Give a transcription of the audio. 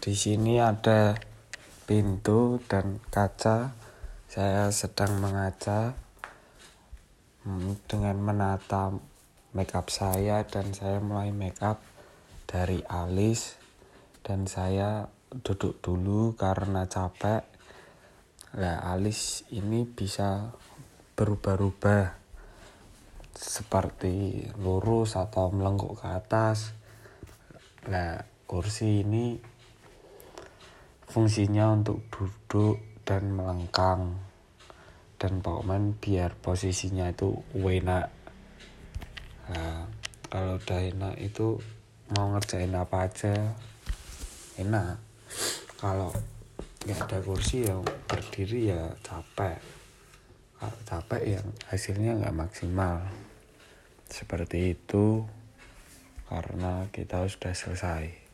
Di sini ada pintu dan kaca. Saya sedang mengaca hmm, dengan menata makeup saya dan saya mulai makeup dari alis dan saya duduk dulu karena capek. Nah, alis ini bisa berubah-ubah seperti lurus atau melengkuk ke atas. Nah, kursi ini fungsinya untuk duduk dan melengkang dan pokoknya biar posisinya itu enak. Nah, kalau udah enak itu mau ngerjain apa aja enak. Kalau nggak ada kursi yang berdiri ya capek. Capek ya hasilnya nggak maksimal. Seperti itu karena kita sudah selesai.